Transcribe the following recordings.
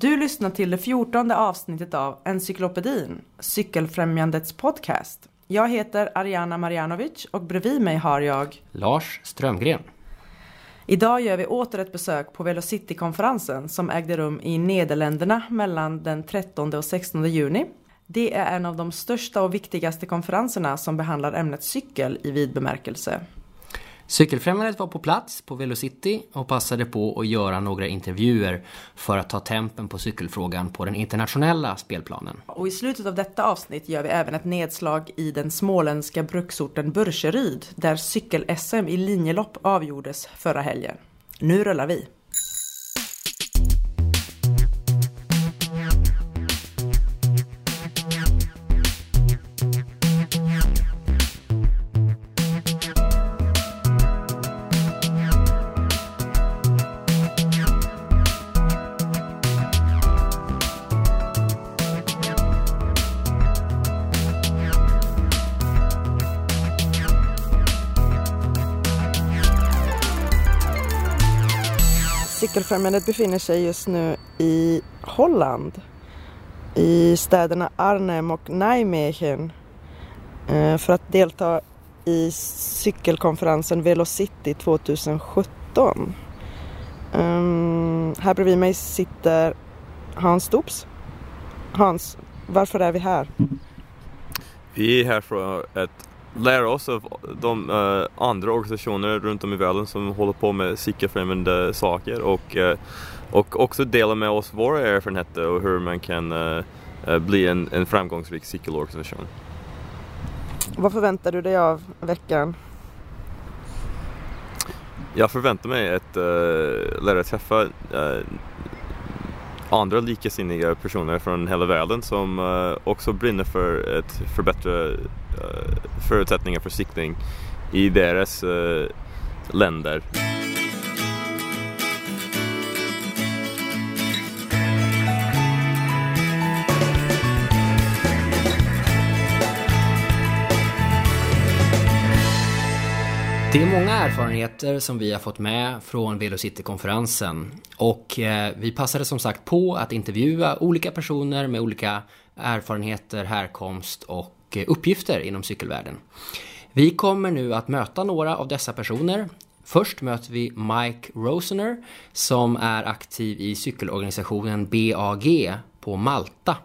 Du lyssnar till det fjortonde avsnittet av Encyklopedin, Cykelfrämjandets podcast. Jag heter Ariana Marjanovic och bredvid mig har jag Lars Strömgren. Idag gör vi åter ett besök på Velocity-konferensen som ägde rum i Nederländerna mellan den 13 och 16 juni. Det är en av de största och viktigaste konferenserna som behandlar ämnet cykel i vid bemärkelse. Cykelfrämjandet var på plats på Velocity och passade på att göra några intervjuer för att ta tempen på cykelfrågan på den internationella spelplanen. Och i slutet av detta avsnitt gör vi även ett nedslag i den småländska bruksorten Burseryd där cykel-SM i linjelopp avgjordes förra helgen. Nu rullar vi! Cykelfrämjandet befinner sig just nu i Holland. I städerna Arnhem och Nijmegen. Eh, för att delta i cykelkonferensen Velocity 2017. Um, ehm, här bredvid mig sitter Hans Dops. Hans, varför är vi här? Vi är här för att lära oss av de uh, andra organisationer runt om i världen som håller på med cykelfrämjande saker och, uh, och också dela med oss våra erfarenheter och hur man kan uh, bli en, en framgångsrik cykelorganisation. Vad förväntar du dig av veckan? Jag förväntar mig att lära träffa andra likasinniga personer från hela världen som eh, också brinner för att förbättra Eh, förutsättningar för cykling i deras eh, länder. Det är många erfarenheter som vi har fått med från Velocity-konferensen och eh, vi passade som sagt på att intervjua olika personer med olika erfarenheter, härkomst och eh, uppgifter inom cykelvärlden. Vi kommer nu att möta några av dessa personer. Först möter vi Mike Rosener som är aktiv i cykelorganisationen BAG på Malta.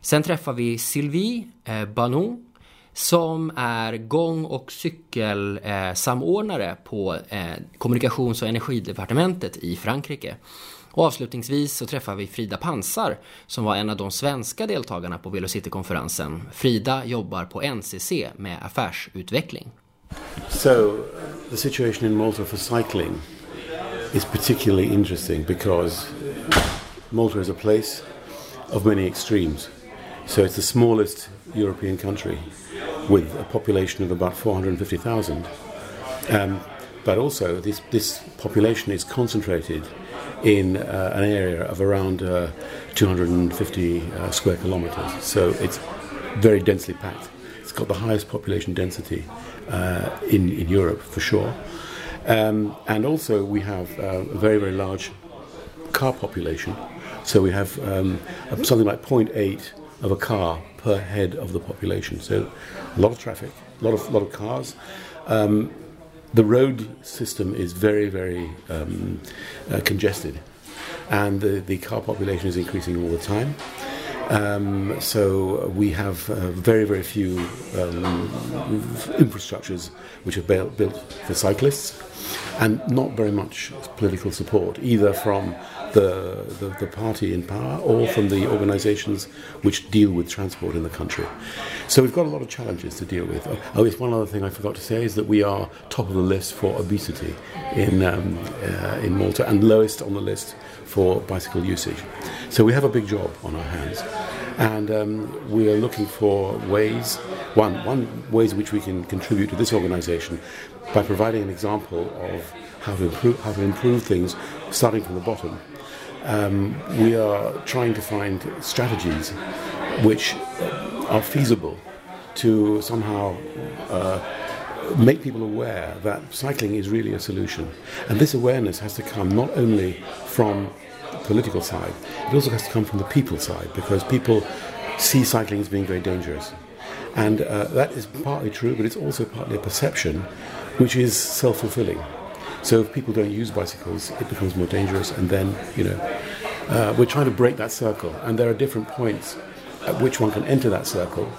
Sen träffar vi Sylvie eh, Banon som är gång och cykelsamordnare eh, på eh, kommunikations och energidepartementet i Frankrike. Och avslutningsvis så träffar vi Frida Pansar som var en av de svenska deltagarna på Velocity-konferensen. Frida jobbar på NCC med affärsutveckling. So, the situation in Malta for cycling is particularly interesting because Malta is a place of many extremes. So it's the smallest European country with a population of about 450,000. Um, but also, this, this population is concentrated in uh, an area of around uh, 250 uh, square kilometers. So it's very densely packed. It's got the highest population density uh, in, in Europe for sure. Um, and also, we have uh, a very, very large car population. So we have um, something like 0.8 of a car per head of the population. So a lot of traffic, a lot of, lot of cars. Um, the road system is very, very um, uh, congested, and the, the car population is increasing all the time. Um, so we have uh, very, very few um, infrastructures which are built for cyclists, and not very much political support either from the, the, the, party in power or from the organisations which deal with transport in the country. So we've got a lot of challenges to deal with. Oh, it's one other thing I forgot to say is that we are top of the list for obesity in, um, uh, in Malta and lowest on the list for bicycle usage. So we have a big job on our hands. And um, we are looking for ways, one, one ways in which we can contribute to this organisation by providing an example of how to improve, how to improve things starting from the bottom um, we are trying to find strategies which are feasible to somehow uh, make people aware that cycling is really a solution. And this awareness has to come not only from the political side. It also has to come from the people side because people see cycling as being very dangerous. And uh, that is partly true, but it's also partly a perception which is self fulfilling. So if people don't use bicycles, it becomes more dangerous, and then, you know, uh, we're trying to break that circle. And there are different points at which one can enter that circle.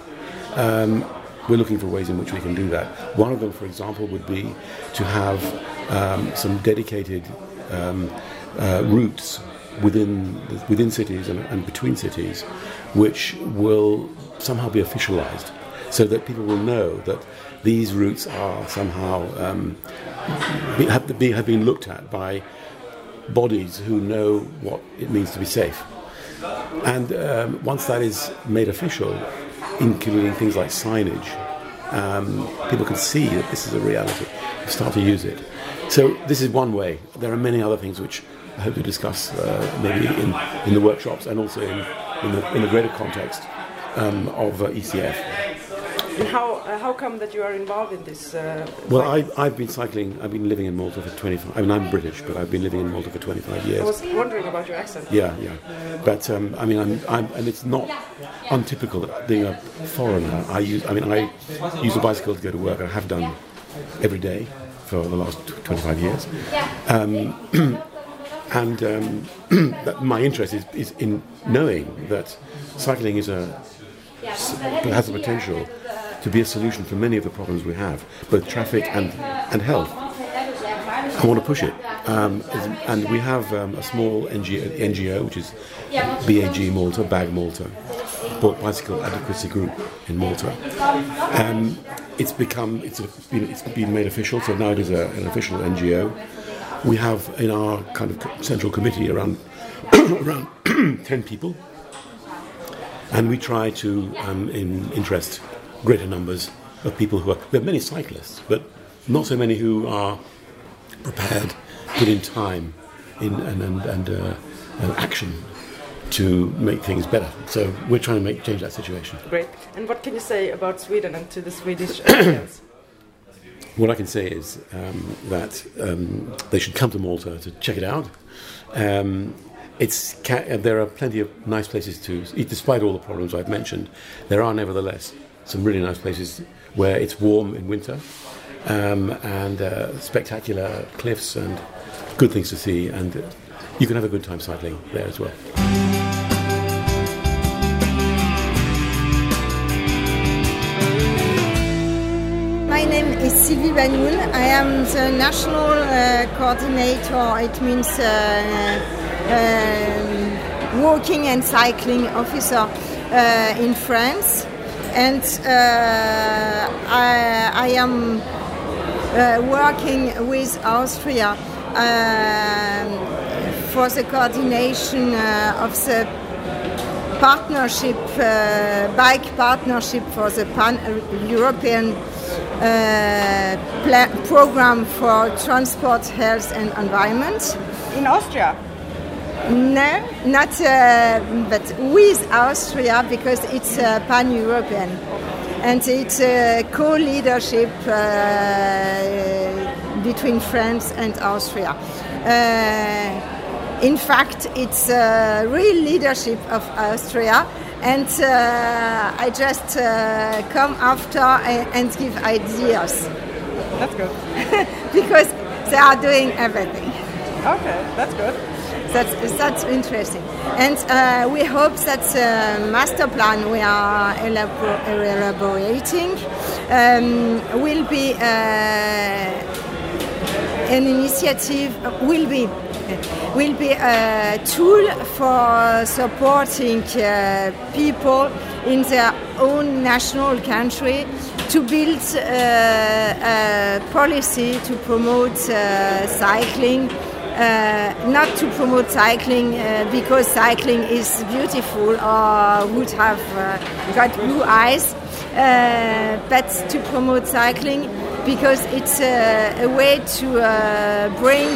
Um, we're looking for ways in which we can do that. One of them, for example, would be to have um, some dedicated um, uh, routes within within cities and, and, between cities, which will somehow be officialized, so that people will know that these routes are somehow um, have, be, have been looked at by bodies who know what it means to be safe. And um, once that is made official, including things like signage, um, people can see that this is a reality, start to use it. So this is one way. There are many other things which I hope to discuss uh, maybe in, in the workshops and also in, in, the, in the greater context um, of uh, ECF. How, uh, how come that you are involved in this? Uh, well, I, I've been cycling, I've been living in Malta for 25, I mean, I'm British, but I've been living in Malta for 25 years. I was wondering about your accent. Yeah, yeah. But, um, I mean, I'm, I'm, and it's not untypical that being a foreigner, I use, I mean, I use a bicycle to go to work, I have done every day for the last 25 years. Um, and um, my interest is, is in knowing that cycling is a, has the potential to be a solution for many of the problems we have, both traffic and, and health. I want to push it. Um, and we have um, a small NGO, NGO, which is BAG Malta, BAG Malta, Bicycle Advocacy Group in Malta. Um, it's become, it's, a, it's been made official, so now it is a, an official NGO. We have in our kind of central committee around, around 10 people, and we try to um, in interest greater numbers of people who are. We have many cyclists, but not so many who are prepared, put in time, in and and, and, uh, and action to make things better. So we're trying to make change that situation. Great. And what can you say about Sweden and to the Swedish audience? what I can say is um, that um, they should come to Malta to check it out. Um, it's there are plenty of nice places to eat, despite all the problems I've mentioned. There are nevertheless some really nice places where it's warm in winter um, and uh, spectacular cliffs and good things to see, and you can have a good time cycling there as well. My name is Sylvie Banoun. I am the national uh, coordinator. It means uh, uh, walking and cycling officer uh, in France and uh, I, I, am uh, working with Austria um, for the coordination uh, of the partnership, bike partnership for the pan-European uh, program for transport, health and environment. In Austria? No, not, uh, but with Austria because it's uh, pan-European, and it's a co-leadership uh, between France and Austria. Uh, in fact, it's a real leadership of Austria, and uh, I just uh, come after and give ideas. That's good. because they are doing everything. Okay, that's good that's, that's interesting. And uh, we hope that the master plan we are elaborating um, will be uh, an initiative, will be will be a tool for supporting uh, people in their own national country to build uh, a policy to promote uh, cycling uh, not to promote cycling uh, because cycling is beautiful or would have uh, got blue eyes, uh, but to promote cycling because it's a, a way to uh, bring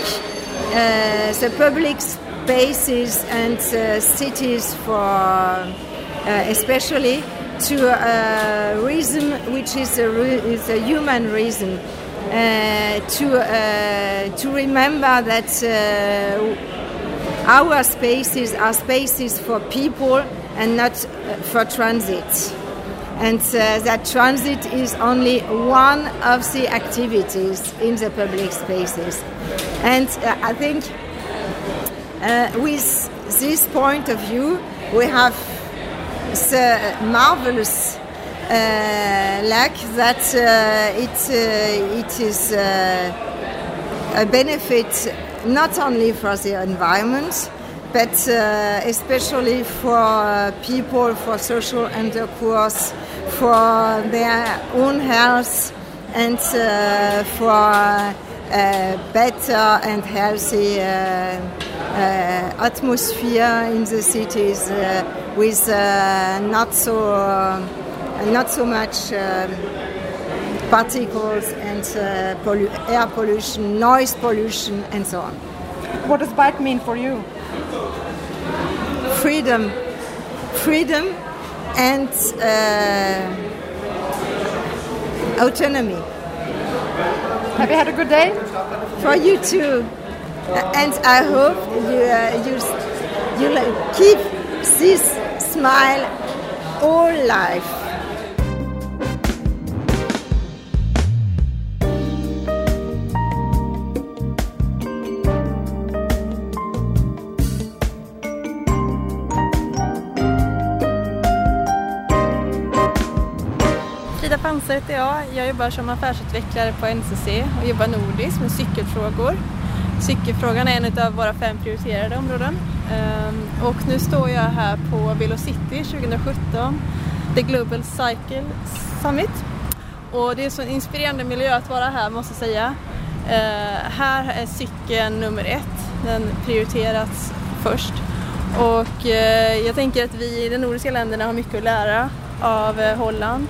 uh, the public spaces and cities for especially to a reason which is a, is a human reason uh, to uh, to remember that uh, our spaces are spaces for people and not uh, for transit. And uh, that transit is only one of the activities in the public spaces. And uh, I think uh, with this point of view, we have the marvelous uh, lack that uh, it, uh, it is a benefit not only for the environment, but uh, especially for uh, people, for social intercourse, for their own health, and uh, for better and healthy atmosphere in the cities with not so not so much. Um, particles and uh, pollu- air pollution, noise pollution, and so on. What does bike mean for you? Freedom, freedom, and uh, autonomy. Have you had a good day? For you too, and I hope you uh, you you keep this smile all life. Åsa heter jag. Jag jobbar som affärsutvecklare på NCC och jobbar nordiskt med cykelfrågor. Cykelfrågan är en av våra fem prioriterade områden. Ehm, och nu står jag här på Velocity 2017, The Global Cycle Summit. Och det är så en inspirerande miljö att vara här måste jag säga. Ehm, här är cykeln nummer ett, den prioriteras först. Och eh, jag tänker att vi i de nordiska länderna har mycket att lära av eh, Holland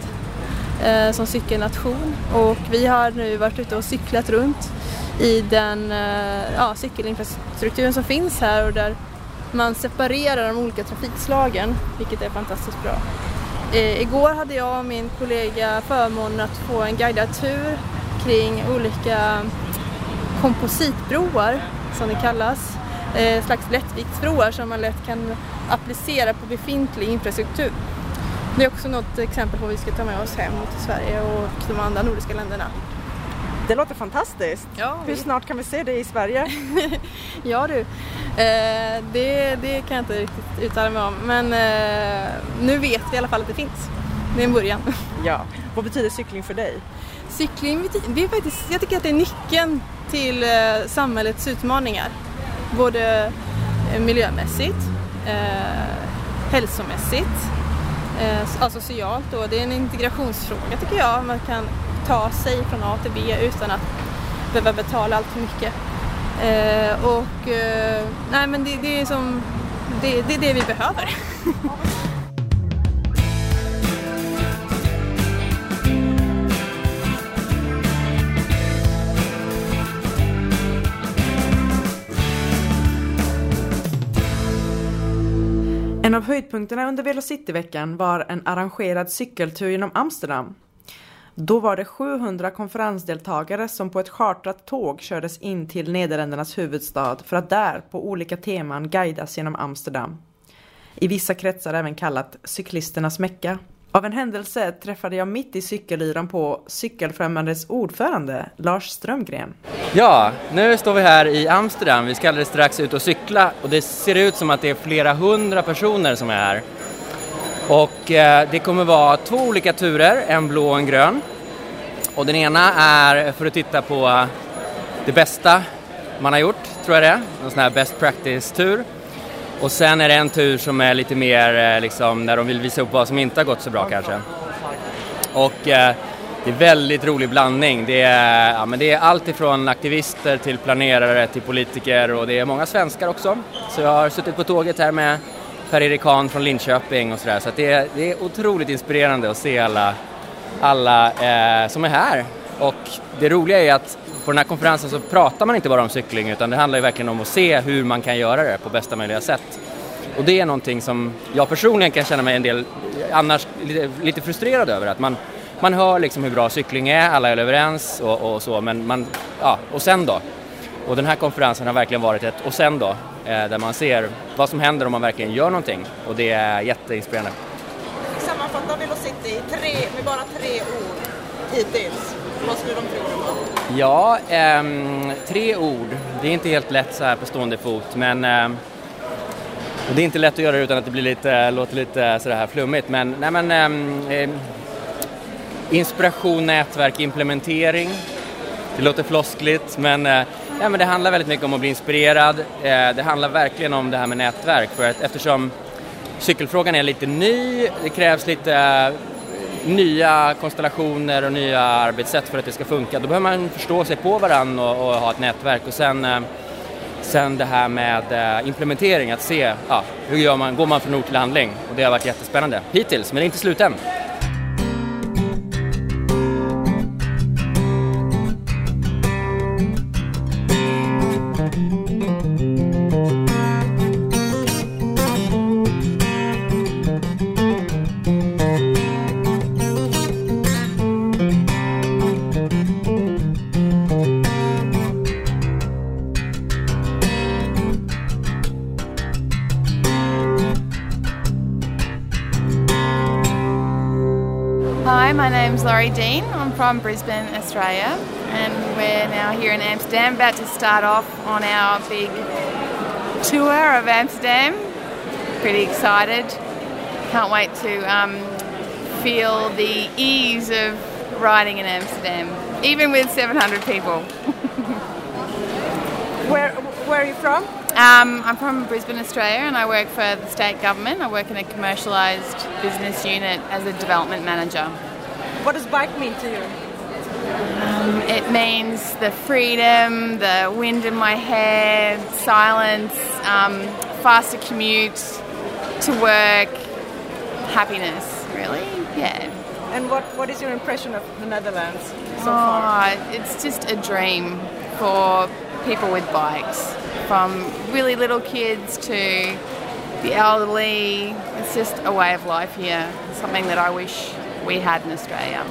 eh, som cykelnation och vi har nu varit ute och cyklat runt i den eh, ja, cykelinfrastrukturen som finns här och där man separerar de olika trafikslagen, vilket är fantastiskt bra. Eh, igår hade jag och min kollega förmånen att få en guidad tur kring olika kompositbroar, som det kallas. Eh, slags lättviktsbroar som man lätt kan applicera på befintlig infrastruktur. Det är också något exempel på vad vi ska ta med oss hem till Sverige och de andra nordiska länderna. Det låter fantastiskt. Ja, Hur snart kan vi se det i Sverige? ja du, eh, det, det kan jag inte riktigt uttala mig om men eh, nu vet vi i alla fall att det finns. Det är en början. Ja. Vad betyder cykling för dig? Cykling, det är faktiskt, jag tycker att det är nyckeln till eh, samhällets utmaningar. Både eh, miljömässigt, eh, hälsomässigt eh, alltså socialt då. Det är en integrationsfråga tycker jag. Man kan ta sig från A till B utan att behöva betala allt för mycket. Eh, och eh, nej men det, det är som det, det är det vi behöver. En av höjdpunkterna under Velocity-veckan var en arrangerad cykeltur genom Amsterdam. Då var det 700 konferensdeltagare som på ett chartrat tåg kördes in till Nederländernas huvudstad för att där på olika teman guidas genom Amsterdam. I vissa kretsar även kallat cyklisternas Mecka. Av en händelse träffade jag mitt i cykellyran på Cykelfrämjandets ordförande Lars Strömgren. Ja, nu står vi här i Amsterdam. Vi ska alldeles strax ut och cykla och det ser ut som att det är flera hundra personer som är här. Och eh, det kommer vara två olika turer, en blå och en grön. Och den ena är för att titta på det bästa man har gjort, tror jag det är. En sån här best practice-tur. Och sen är det en tur som är lite mer eh, liksom när de vill visa upp vad som inte har gått så bra kanske. Och eh, det är väldigt rolig blandning. Det är, ja, men det är allt ifrån aktivister till planerare till politiker och det är många svenskar också. Så jag har suttit på tåget här med Per-Erik Hahn från Linköping och sådär. Så, så det, är, det är otroligt inspirerande att se alla, alla eh, som är här. Och det roliga är att på den här konferensen så pratar man inte bara om cykling utan det handlar ju verkligen om att se hur man kan göra det på bästa möjliga sätt. Och det är någonting som jag personligen kan känna mig en del annars lite, lite frustrerad över. Att man, man hör liksom hur bra cykling är, alla är överens och, och så, men man, ja, och sen då? Och den här konferensen har verkligen varit ett och sen då, eh, där man ser vad som händer om man verkligen gör någonting och det är jätteinspirerande. Sammanfatta Velocity tre, med bara tre ord hittills. Vad skulle de tre orden vara? Ja, ehm, tre ord. Det är inte helt lätt så här på stående fot men ehm, och det är inte lätt att göra det utan att det blir lite, låter lite sådär här flummigt men, nej men ehm, ehm, inspiration, nätverk, implementering. Det låter floskligt men, eh, nej, men det handlar väldigt mycket om att bli inspirerad. Eh, det handlar verkligen om det här med nätverk för att eftersom cykelfrågan är lite ny, det krävs lite eh, nya konstellationer och nya arbetssätt för att det ska funka. Då behöver man förstå sig på varandra och, och ha ett nätverk och sen, eh, sen det här med eh, implementering, att se ja, hur gör man, går man från ord till handling och det har varit jättespännande hittills, men det är inte slut än. From Brisbane, Australia, and we're now here in Amsterdam, about to start off on our big tour of Amsterdam. Pretty excited. Can't wait to um, feel the ease of riding in Amsterdam, even with 700 people. Where, where are you from? Um, I'm from Brisbane, Australia, and I work for the state government. I work in a commercialised business unit as a development manager. What does bike mean to you? It means the freedom, the wind in my hair, silence, um, faster commute to work, happiness, really. Yeah. And what, what is your impression of the Netherlands so far? Oh, it's just a dream for people with bikes, from really little kids to the elderly. It's just a way of life here, something that I wish we had in Australia.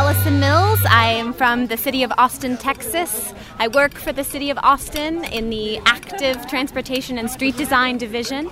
Alison Mills. I am from the city of Austin, Texas. I work for the city of Austin in the active transportation and street design division.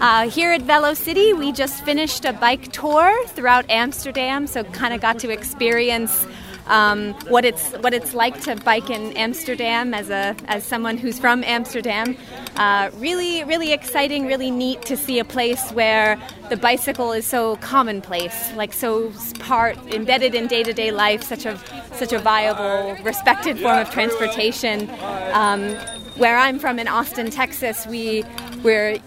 Uh, here at Velo City, we just finished a bike tour throughout Amsterdam, so kind of got to experience um, what it's what it's like to bike in Amsterdam as a as someone who's from Amsterdam. Uh, really, really exciting, really neat to see a place where the bicycle is so commonplace, like so part embedded in day to day life, such a such a viable, respected form of transportation. Um, where I'm from in Austin, Texas, we we're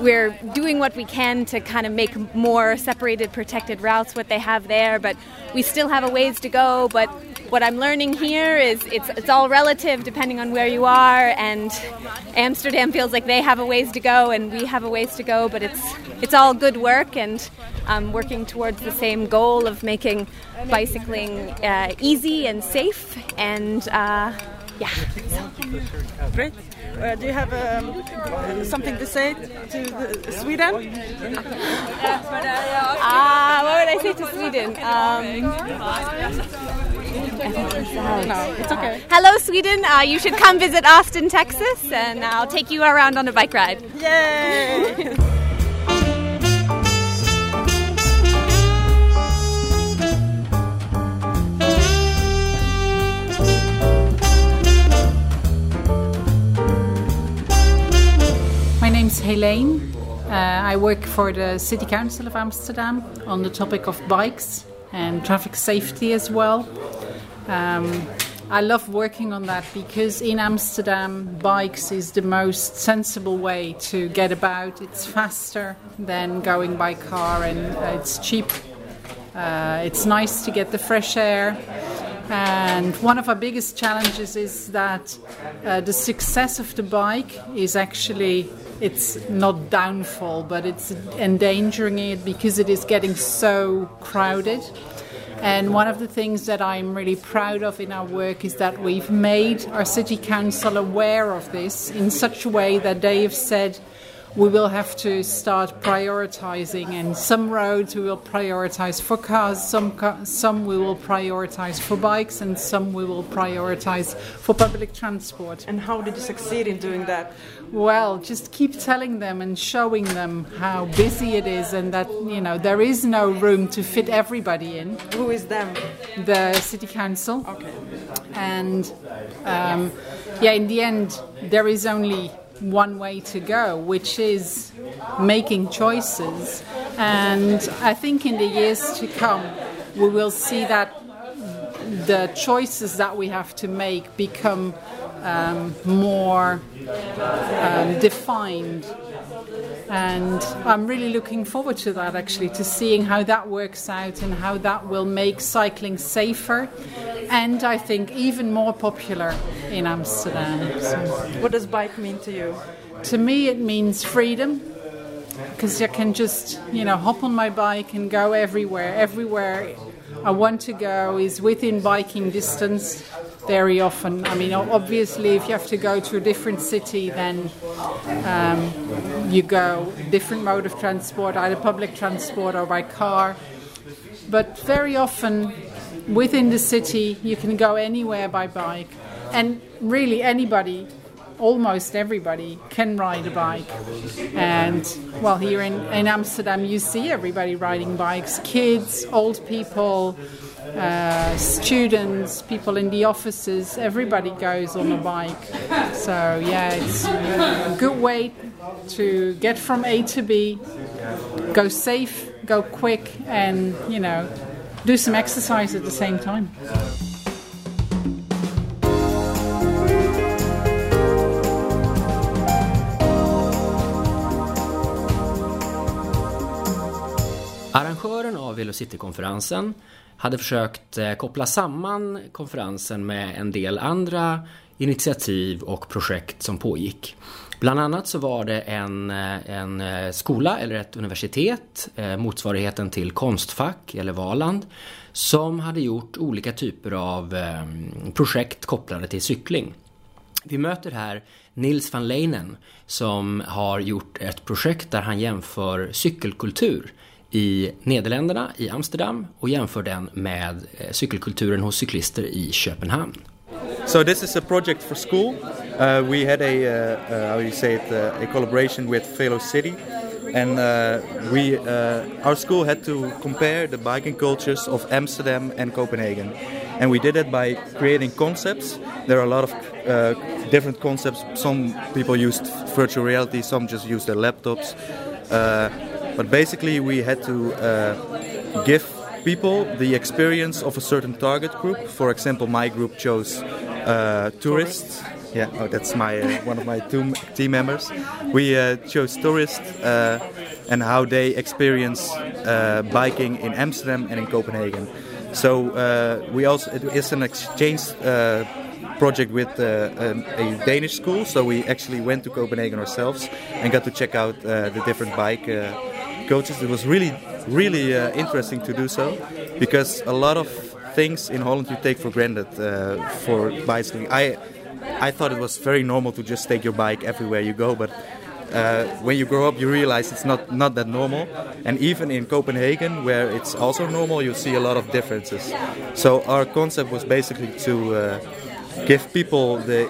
we're doing what we can to kind of make more separated, protected routes what they have there, but we still have a ways to go. But what I'm learning here is it's it's all relative depending on where you are, and Amsterdam feels like they have a ways to go, and we have a ways to go. But it's it's all good work, and um, working towards the same goal of making bicycling uh, easy and safe, and uh, yeah. Great. Uh, do you have um, something to say to the, Sweden? Ah, what would I say to Sweden? Um, No, it's okay. hello, Sweden. Uh, you should come visit Austin, Texas, and I'll take you around on a bike ride. Yay! name's Helene. Uh, I work for the City Council of Amsterdam on the topic of bikes and traffic safety as well. Um, I love working on that because in Amsterdam, bikes is the most sensible way to get about. It's faster than going by car and uh, it's cheap. Uh, it's nice to get the fresh air. And one of our biggest challenges is that uh, the success of the bike is actually it's not downfall, but it's endangering it because it is getting so crowded. And one of the things that I'm really proud of in our work is that we've made our city council aware of this in such a way that they have said, we will have to start prioritizing. And some roads we will prioritize for cars, some ca- some we will prioritize for bikes, and some we will prioritize for public transport. And how did you succeed in doing that? Well, just keep telling them and showing them how busy it is, and that you know there is no room to fit everybody in. Who is them? The city council. Okay. And um, yeah, in the end, there is only one way to go, which is making choices. And I think in the years to come, we will see that the choices that we have to make become um, more um, defined. And I'm really looking forward to that actually, to seeing how that works out and how that will make cycling safer and I think even more popular in Amsterdam. So What does bike mean to you? to me, it means freedom because I can just, you know, hop on my bike and go everywhere. Everywhere I want to go is within biking distance very often. I mean, obviously, if you have to go to a different city, then um, you go different mode of transport, either public transport or by car. But very often, within the city, you can go anywhere by bike, and really anybody almost everybody can ride a bike. And well, here in, in Amsterdam, you see everybody riding bikes kids, old people, uh, students, people in the offices, everybody goes on a bike. So, yeah, it's a good way to get from A to B, go safe, go quick, and you know, do some exercise at the same time. Arrangören av Velocity-konferensen hade försökt eh, koppla samman konferensen med en del andra initiativ och projekt som pågick. Bland annat så var det en, eh, en eh, skola eller ett universitet, motsvarigheten till Konstfack eller Valand, som hade gjort olika typer av projekt kopplade till cykling. Vi möter här Nils van Leinen som har gjort ett projekt där han jämför cykelkultur i Nederländerna, i Amsterdam och jämför den med eh, cykelkulturen hos cyklister i Köpenhamn. So this is a project for school. Uh, we had a, uh, uh, how do you say it, uh, a collaboration with Velo City, and uh, we, uh, our school had to compare the biking cultures of Amsterdam and Copenhagen, and we did it by creating concepts. There are a lot of uh, different concepts. Some people used virtual reality, some just used their laptops. Uh, But basically, we had to uh, give people the experience of a certain target group. For example, my group chose uh, tourists. Yeah, oh, that's my uh, one of my two team members. We uh, chose tourists uh, and how they experience uh, biking in Amsterdam and in Copenhagen. So we also it is an exchange project with uh, a, Danish school. So we actually went to Copenhagen ourselves and got to check out uh, the different bike uh, coaches. It was really, really uh, interesting to do so because a lot of things in Holland you take for granted uh, for bicycling. I, I thought it was very normal to just take your bike everywhere you go, but uh, when you grow up, you realize it's not, not that normal. And even in Copenhagen, where it's also normal, you see a lot of differences. So our concept was basically to uh, give people the,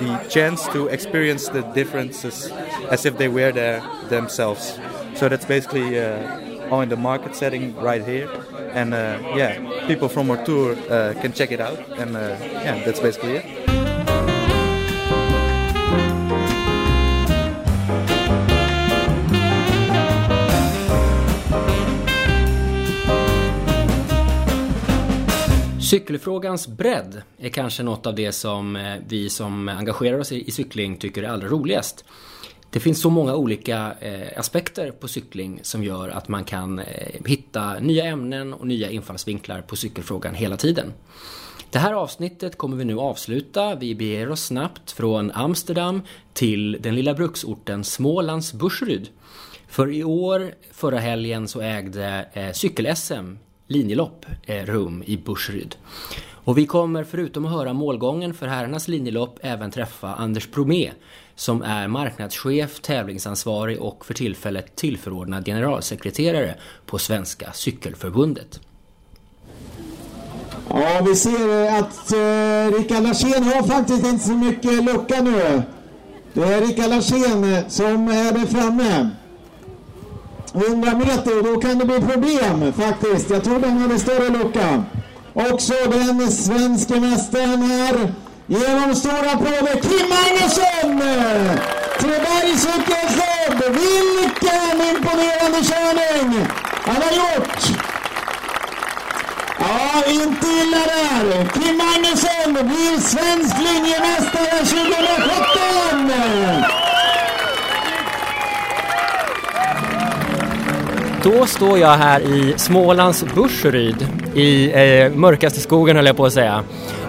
the chance to experience the differences as if they were there themselves. So that's basically uh, all in the market setting right here. And uh, yeah, people from our tour uh, can check it out. And uh, yeah, that's basically it. Cykelfrågans bredd är kanske något av det som eh, vi som engagerar oss i cykling tycker är allra roligast. Det finns så många olika eh, aspekter på cykling som gör att man kan eh, hitta nya ämnen och nya infallsvinklar på cykelfrågan hela tiden. Det här avsnittet kommer vi nu avsluta. Vi beger oss snabbt från Amsterdam till den lilla bruksorten Smålands Burseryd. För i år, förra helgen, så ägde eh, cykel-SM linjelopp eh, rum i Burseryd. Och vi kommer förutom att höra målgången för herrarnas linjelopp även träffa Anders Bromé som är marknadschef, tävlingsansvarig och för tillfället tillförordnad generalsekreterare på Svenska Cykelförbundet. Ja, vi ser att eh, Rickard Larsén har faktiskt inte så mycket lucka nu. Det är Rickard Larsén eh, som är där framme. 100 meter, då kan det bli problem faktiskt. Jag tror den hade större lucka. Också den svenska mästaren här. Genom stora applåder, Kim Magnusson! Trebergs cykelklubb. Vilken imponerande körning han har gjort! Ja, inte illa där. Kim Magnusson blir svensk linjemästare 2017! Då står jag här i Smålands Burseryd, i eh, mörkaste skogen höll jag på att säga,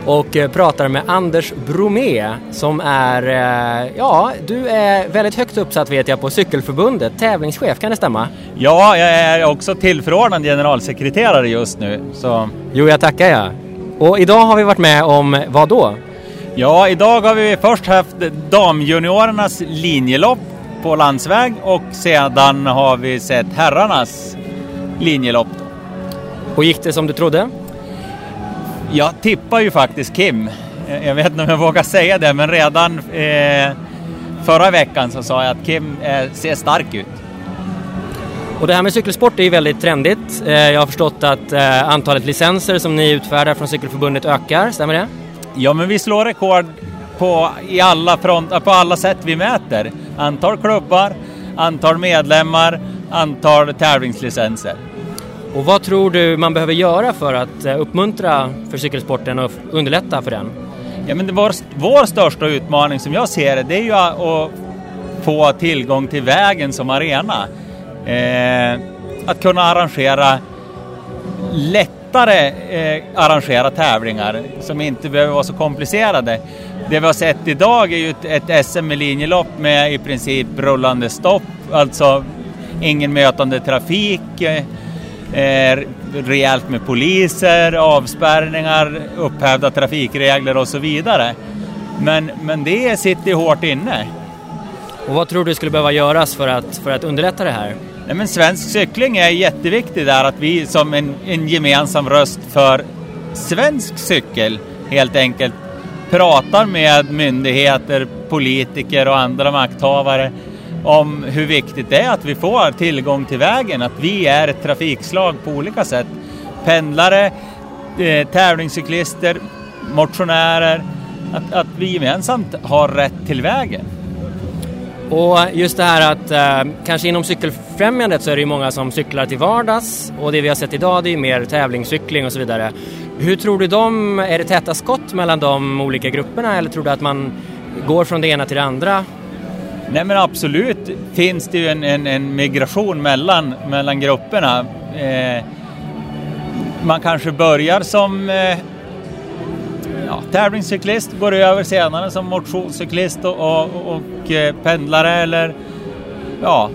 och eh, pratar med Anders Bromé som är, eh, ja, du är väldigt högt uppsatt vet jag på Cykelförbundet, tävlingschef, kan det stämma? Ja, jag är också tillförordnad generalsekreterare just nu. Så. Jo, jag tackar jag. Och idag har vi varit med om vad då? Ja, idag har vi först haft damjuniorernas linjelopp på landsväg och sedan har vi sett herrarnas linjelopp. Och gick det som du trodde? Jag tippar ju faktiskt Kim. Jag vet inte om jag vågar säga det, men redan eh, förra veckan så sa jag att Kim eh, ser stark ut. Och det här med cykelsport är ju väldigt trendigt. Eh, jag har förstått att eh, antalet licenser som ni utfärdar från Cykelförbundet ökar, stämmer det? Ja, men vi slår rekord på, i alla front, på alla sätt vi mäter. Antal klubbar, antal medlemmar, antal tävlingslicenser. Och vad tror du man behöver göra för att eh, uppmuntra för cykelsporten och underlätta för den? Ja, men det var, vår största utmaning som jag ser det, det är ju att få tillgång till vägen som arena. Eh, att kunna arrangera lättare eh, arrangera tävlingar som inte behöver vara så komplicerade. Det vi har sett idag är ju ett, ett SM med linjelopp med i princip rullande stopp, alltså ingen mötande trafik, eh, rejält med poliser, avspärrningar, upphävda trafikregler och så vidare. Men, men det sitter hårt inne. Och vad tror du skulle behöva göras för att, för att underlätta det här? Nej, men svensk cykling är jätteviktig där, att vi som en, en gemensam röst för svensk cykel helt enkelt pratar med myndigheter, politiker och andra makthavare om hur viktigt det är att vi får tillgång till vägen, att vi är ett trafikslag på olika sätt. Pendlare, eh, tävlingscyklister, motionärer, att, att vi gemensamt har rätt till vägen. Och just det här att eh, kanske inom cykelfrämjandet så är det ju många som cyklar till vardags och det vi har sett idag det är ju mer tävlingscykling och så vidare. Hur tror du de, är det täta skott mellan de olika grupperna eller tror du att man går från det ena till det andra? Nej men absolut finns det ju en, en, en migration mellan, mellan grupperna. Eh, man kanske börjar som eh, ja, tävlingscyklist, går över senare som motionscyklist och, och, och eh, pendlare eller ja,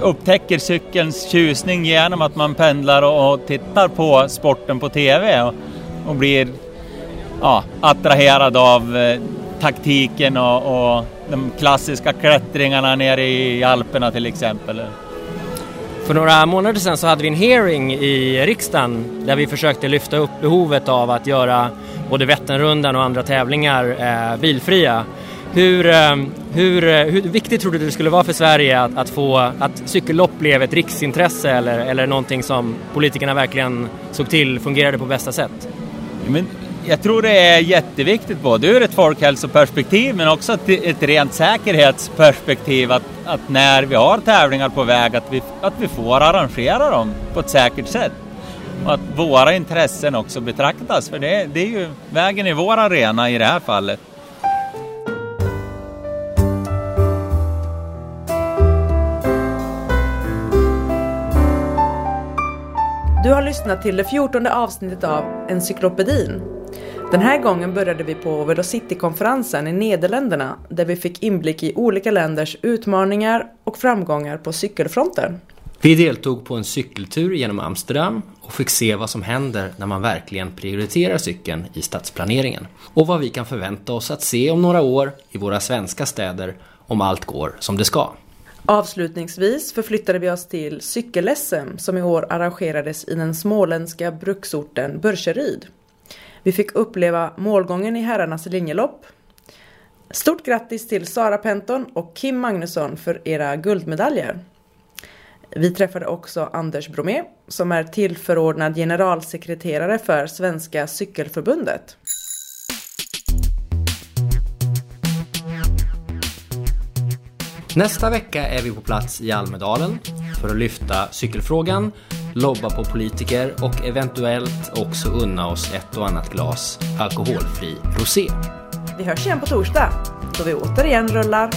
upptäcker cykelns tjusning genom att man pendlar och, och tittar på sporten på TV och, och blir ja, attraherad av eh, taktiken och, och de klassiska klättringarna nere i Alperna till exempel. För några månader sedan så hade vi en hearing i riksdagen där vi försökte lyfta upp behovet av att göra både Vätternrundan och andra tävlingar eh, bilfria. Hur, eh, hur, eh, hur viktigt tror du det skulle vara för Sverige att, att få att cykellopp blev ett riksintresse eller, eller någonting som politikerna verkligen såg till fungerade på bästa sätt? Men jag tror det är jätteviktigt både ur ett folkhälsoperspektiv men också ett, ett rent säkerhetsperspektiv att, att när vi har tävlingar på väg att vi, att vi får arrangera dem på ett säkert sätt. Och att våra intressen också betraktas, för det, det är ju vägen i vår arena i det här fallet. Du har lyssnat till det fjortonde avsnittet av Encyklopedin. Den här gången började vi på Velocity-konferensen i Nederländerna där vi fick inblick i olika länders utmaningar och framgångar på cykelfronten. Vi deltog på en cykeltur genom Amsterdam och fick se vad som händer när man verkligen prioriterar cykeln i stadsplaneringen. Och vad vi kan förvänta oss att se om några år i våra svenska städer om allt går som det ska. Avslutningsvis förflyttade vi oss till cykel-SM som i år arrangerades i den småländska bruksorten Burseryd. Vi fick uppleva målgången i herrarnas linjelopp. Stort grattis till Sara Penton och Kim Magnusson för era guldmedaljer. Vi träffade också Anders Bromé som är tillförordnad generalsekreterare för Svenska Cykelförbundet. Nästa vecka är vi på plats i Almedalen för att lyfta cykelfrågan, lobba på politiker och eventuellt också unna oss ett och annat glas alkoholfri rosé. Vi hörs igen på torsdag då vi återigen rullar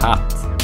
hatt.